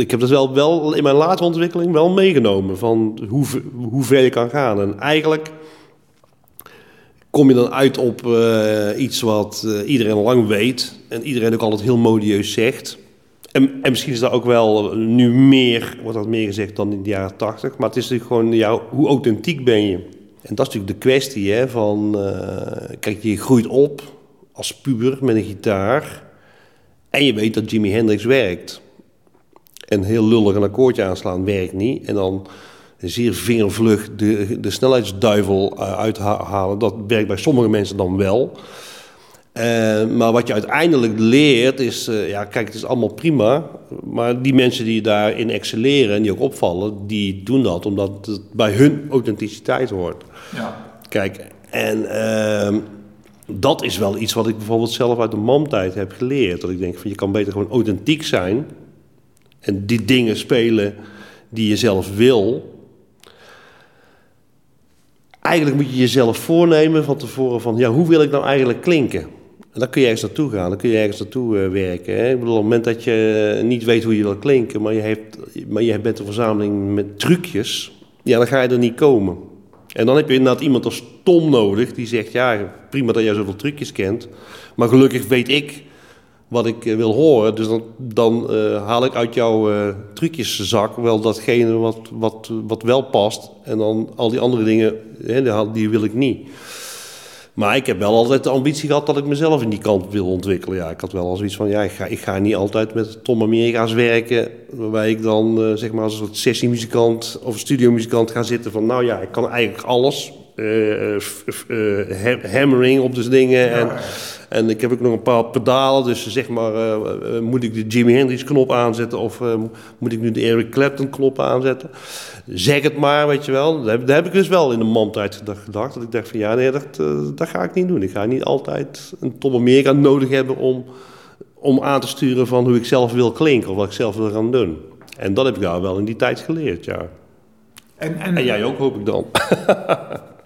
ik heb dat wel, wel in mijn latere ontwikkeling wel meegenomen. Van hoe, hoe ver je kan gaan. En eigenlijk kom je dan uit op uh, iets wat uh, iedereen lang weet. En iedereen ook altijd heel modieus zegt. En, en, misschien is dat ook wel nu meer, wordt dat meer gezegd dan in de jaren tachtig. Maar het is natuurlijk gewoon, ja, hoe authentiek ben je? En dat is natuurlijk de kwestie, van... Uh, kijk, je groeit op als puber met een gitaar... en je weet dat Jimi Hendrix werkt. En heel lullig een akkoordje aanslaan werkt niet. En dan zeer vingervlug de, de snelheidsduivel uithalen. Dat werkt bij sommige mensen dan wel... Uh, maar wat je uiteindelijk leert is, uh, ja, kijk, het is allemaal prima. Maar die mensen die daarin excelleren en die ook opvallen, die doen dat omdat het bij hun authenticiteit hoort. Ja. Kijk, en uh, dat is wel iets wat ik bijvoorbeeld zelf uit de mamtijd heb geleerd. Dat ik denk van je kan beter gewoon authentiek zijn en die dingen spelen die je zelf wil. Eigenlijk moet je jezelf voornemen van tevoren van, ja, hoe wil ik nou eigenlijk klinken? En dan kun je ergens naartoe gaan, dan kun je ergens naartoe uh, werken. Hè? Ik bedoel, op het moment dat je niet weet hoe je wil klinken, maar je, hebt, maar je bent een verzameling met trucjes, ja, dan ga je er niet komen. En dan heb je inderdaad iemand als Tom nodig die zegt, ja, prima dat jij zoveel trucjes kent, maar gelukkig weet ik wat ik uh, wil horen. Dus dan, dan uh, haal ik uit jouw trucjeszak wel datgene wat, wat, wat wel past. En dan al die andere dingen, hè, die wil ik niet. Maar ik heb wel altijd de ambitie gehad dat ik mezelf in die kant wil ontwikkelen. Ja, ik had wel al zoiets van, ja, ik ga, ik ga niet altijd met Tom Amerika's werken... waarbij ik dan, uh, zeg maar, als een soort sessiemuzikant of studiomuzikant ga zitten van... nou ja, ik kan eigenlijk alles. Uh, uh, hammering op de dingen ja. en... En ik heb ook nog een paar pedalen, dus zeg maar, uh, uh, moet ik de Jimi Hendrix knop aanzetten of moet ik nu de Eric Clapton knop aanzetten? Zeg het maar, weet je wel. Dat heb, ik dus wel in de mandtijd gedacht. Dat ik dacht van ja, nee, dat, dat ga ik niet doen. Ik ga niet altijd een Tom Amerika nodig hebben om, om aan te sturen van hoe ik zelf wil klinken of wat ik zelf wil gaan doen. En dat heb ik daar wel in die tijd geleerd, ja. En, en, en jij ook, hoop ik dan.